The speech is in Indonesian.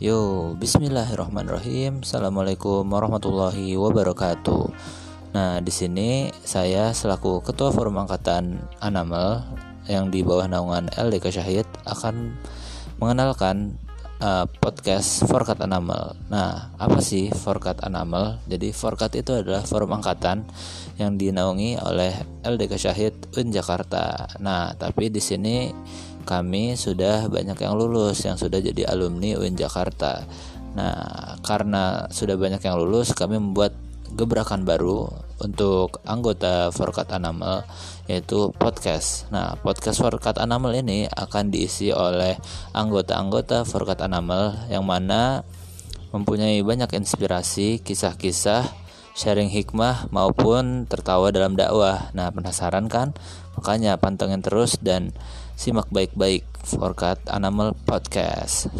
Yo, bismillahirrahmanirrahim. Assalamualaikum warahmatullahi wabarakatuh. Nah, di sini saya selaku Ketua Forum Angkatan Anamel yang di bawah naungan LDK Syahid akan mengenalkan uh, podcast Forkat Anamel. Nah, apa sih Forkat Anamel? Jadi Forkat itu adalah forum angkatan yang dinaungi oleh LDK Syahid UIN Jakarta. Nah, tapi di sini kami sudah banyak yang lulus yang sudah jadi alumni UIN Jakarta. Nah, karena sudah banyak yang lulus, kami membuat gebrakan baru untuk anggota Forkat Anamel yaitu podcast. Nah, podcast Forkat Anamel ini akan diisi oleh anggota-anggota Forkat Anamel yang mana mempunyai banyak inspirasi, kisah-kisah, sharing hikmah maupun tertawa dalam dakwah. Nah, penasaran kan? Makanya pantengin terus dan simak baik-baik Forkat Animal Podcast.